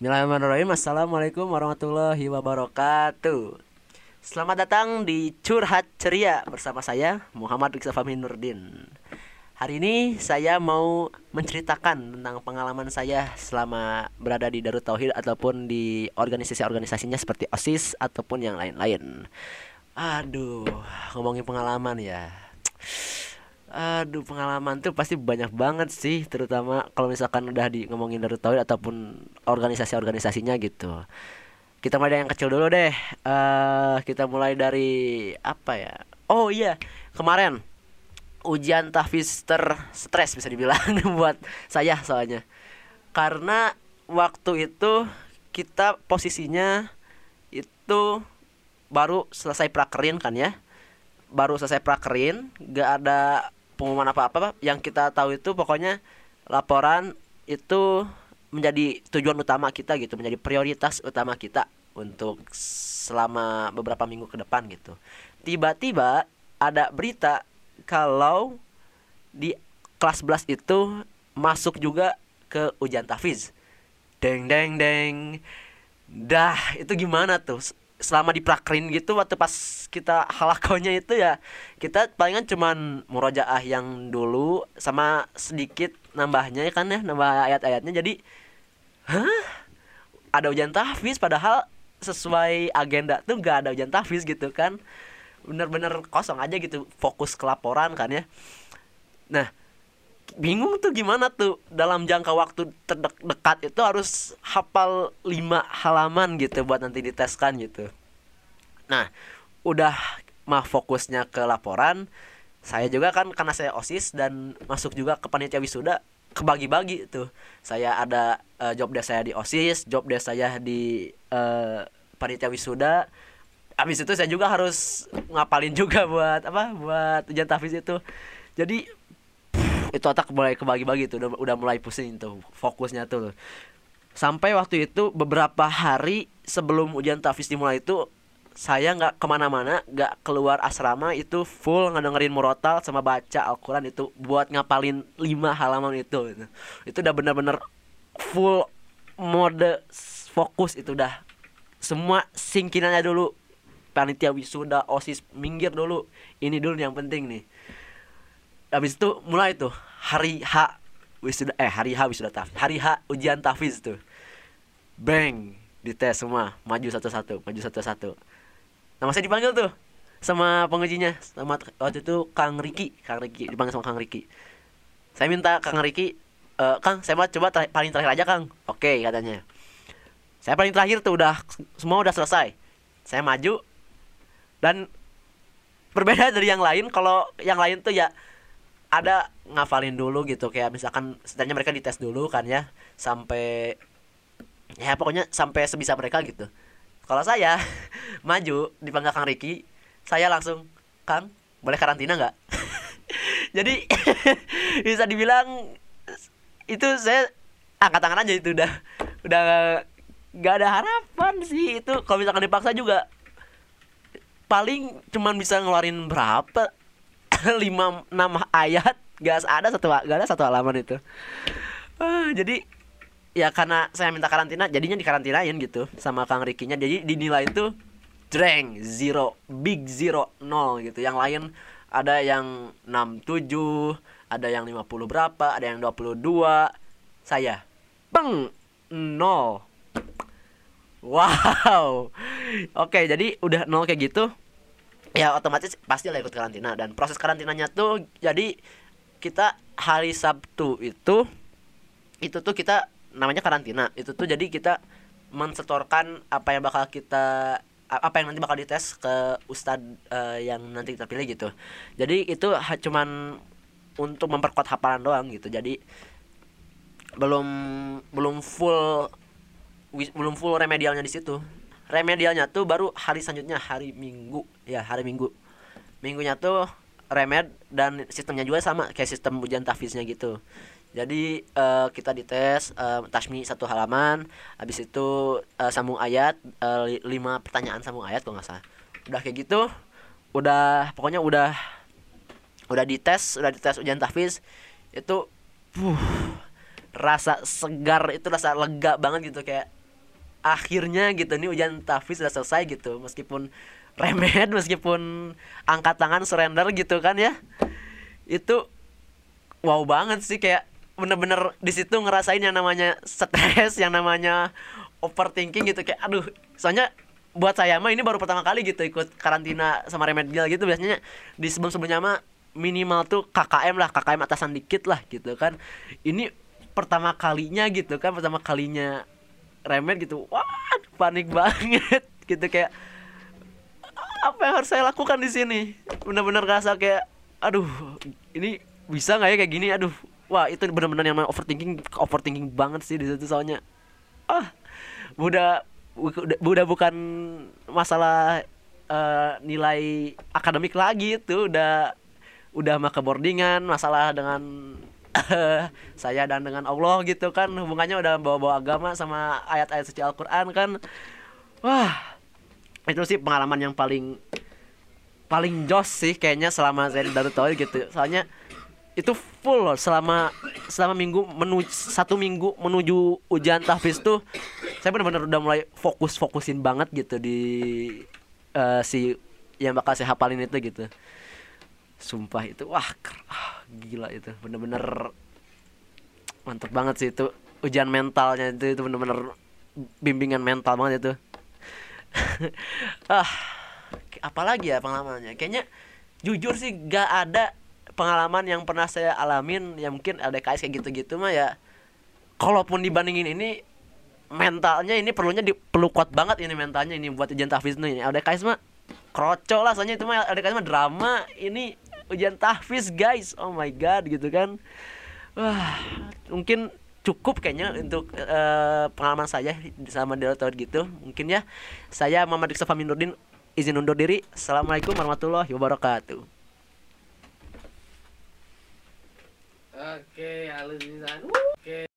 Bismillahirrahmanirrahim Assalamualaikum warahmatullahi wabarakatuh Selamat datang di Curhat Ceria Bersama saya Muhammad Riksa Fahmi Nurdin Hari ini saya mau menceritakan tentang pengalaman saya selama berada di Darut Tauhid ataupun di organisasi-organisasinya seperti OSIS ataupun yang lain-lain. Aduh, ngomongin pengalaman ya. Aduh, pengalaman tuh pasti banyak banget sih, terutama kalau misalkan udah di ngomongin Darut Tauhid ataupun organisasi-organisasinya gitu. Kita mulai dari yang kecil dulu deh. Uh, kita mulai dari apa ya? Oh iya, kemarin ujian tahfiz ter stres bisa dibilang buat saya soalnya karena waktu itu kita posisinya itu baru selesai prakerin kan ya baru selesai prakerin gak ada pengumuman apa-apa yang kita tahu itu pokoknya laporan itu menjadi tujuan utama kita gitu menjadi prioritas utama kita untuk selama beberapa minggu ke depan gitu tiba-tiba ada berita kalau di kelas 11 itu masuk juga ke ujian tafiz. Deng deng deng. Dah, itu gimana tuh? Selama di prakrin gitu waktu pas kita halakonya itu ya kita palingan cuman murojaah yang dulu sama sedikit nambahnya ya kan ya nambah ayat-ayatnya. Jadi hah? Ada ujian tahfiz padahal sesuai agenda tuh gak ada ujian tahfiz gitu kan. Bener-bener kosong aja gitu fokus ke laporan kan ya. Nah bingung tuh gimana tuh dalam jangka waktu terdekat itu harus hafal lima halaman gitu buat nanti diteskan gitu. Nah udah mah fokusnya ke laporan saya juga kan karena saya osis dan masuk juga ke panitia wisuda kebagi-bagi tuh. Saya ada uh, job desk saya di osis job desk saya di uh, panitia wisuda. Habis itu saya juga harus ngapalin juga buat apa buat ujian tahfiz itu. Jadi itu otak mulai kebagi-bagi tuh udah, udah mulai pusing tuh fokusnya tuh. Sampai waktu itu beberapa hari sebelum ujian tahfiz dimulai itu saya nggak ke mana-mana nggak keluar asrama itu full ngedengerin murotal sama baca Al-Quran itu buat ngapalin lima halaman itu itu, itu udah bener-bener full mode fokus itu udah. Semua singkinannya dulu. Panitia wisuda osis minggir dulu. Ini dulu yang penting nih habis itu mulai tuh hari H wisuda eh hari H wisuda taf hari H ujian tafiz tuh. Bang dites semua maju satu-satu maju satu-satu. Nama saya dipanggil tuh sama pengujinya sama waktu itu Kang Riki Kang Riki dipanggil sama Kang Riki. Saya minta Kang Riki e, Kang saya mau coba ter paling terakhir aja Kang. Oke katanya. Saya paling terakhir tuh udah semua udah selesai. Saya maju dan berbeda dari yang lain kalau yang lain tuh ya ada ngafalin dulu gitu kayak misalkan setidaknya mereka dites dulu kan ya sampai ya pokoknya sampai sebisa mereka gitu. Kalau saya maju dipanggil Kang Riki saya langsung Kang boleh karantina nggak? Jadi bisa dibilang itu saya angkat tangan aja itu udah udah nggak ada harapan sih itu. Kalau misalkan dipaksa juga paling cuman bisa ngeluarin berapa lima enam ayat gak ada satu gak ada satu halaman itu. Uh, jadi ya karena saya minta karantina jadinya dikarantinain gitu sama Kang Rikinya. Jadi dinilai itu dreng zero big zero nol gitu. Yang lain ada yang 67 ada yang 50 berapa ada yang 22 saya peng nol. Wow. Oke, jadi udah nol kayak gitu. Ya otomatis pasti lah ikut karantina dan proses karantinanya tuh jadi kita hari Sabtu itu itu tuh kita namanya karantina. Itu tuh jadi kita mensetorkan apa yang bakal kita apa yang nanti bakal dites ke ustad uh, yang nanti kita pilih gitu. Jadi itu cuman untuk memperkuat hafalan doang gitu. Jadi belum belum full belum full remedialnya di situ remedialnya tuh baru hari selanjutnya hari minggu. Ya hari minggu. Minggunya tuh remed dan sistemnya juga sama kayak sistem ujian tahfiznya gitu. Jadi uh, kita dites uh, tasmi satu halaman habis itu uh, sambung ayat uh, lima pertanyaan sambung ayat kalau nggak salah. Udah kayak gitu udah pokoknya udah udah dites udah dites ujian tahfiz itu uh, rasa segar itu rasa lega banget gitu kayak akhirnya gitu nih ujian tahfiz sudah selesai gitu meskipun remed meskipun angkat tangan surrender gitu kan ya. Itu wow banget sih kayak bener-bener di situ ngerasain yang namanya stres yang namanya overthinking gitu kayak aduh soalnya buat saya mah ini baru pertama kali gitu ikut karantina sama remedial gitu biasanya di sebelum sebelumnya mah minimal tuh KKM lah KKM atasan dikit lah gitu kan. Ini pertama kalinya gitu kan pertama kalinya remed gitu. Wah panik banget. Gitu kayak apa yang harus saya lakukan di sini? Benar-benar rasa kayak aduh ini bisa nggak ya kayak gini? Aduh wah itu benar-benar yang overthinking overthinking banget sih di situ soalnya. Ah udah udah bukan masalah uh, nilai akademik lagi itu udah udah mah boardingan masalah dengan saya dan dengan Allah gitu kan hubungannya udah bawa-bawa agama sama ayat-ayat suci Al-Qur'an kan. Wah. Itu sih pengalaman yang paling paling jos sih kayaknya selama saya di Darut Tauhid gitu. Soalnya itu full loh selama selama minggu menuju satu minggu menuju ujian tahfiz tuh saya benar-benar udah mulai fokus fokusin banget gitu di uh, si yang bakal saya hafalin itu gitu sumpah itu wah ah, gila itu bener-bener mantep banget sih itu. Ujian mentalnya itu itu bener-bener bimbingan mental banget itu. Ah apalagi ya pengalamannya? Kayaknya jujur sih gak ada pengalaman yang pernah saya alamin ya mungkin ada kayak gitu-gitu mah ya. Kalaupun dibandingin ini mentalnya ini perlunya di, perlu kuat banget ini mentalnya ini buat ujian tahfiz ini ada kayak mah kroco lah soalnya itu mah ada kayak mah drama ini ujian tahfiz guys. Oh my god gitu kan. Wah mungkin cukup kayaknya untuk uh, pengalaman saya sama tahun gitu. Mungkin ya saya Muhammad Diksa Faminurdin izin undur diri. Assalamualaikum warahmatullahi wabarakatuh. Oke halus oke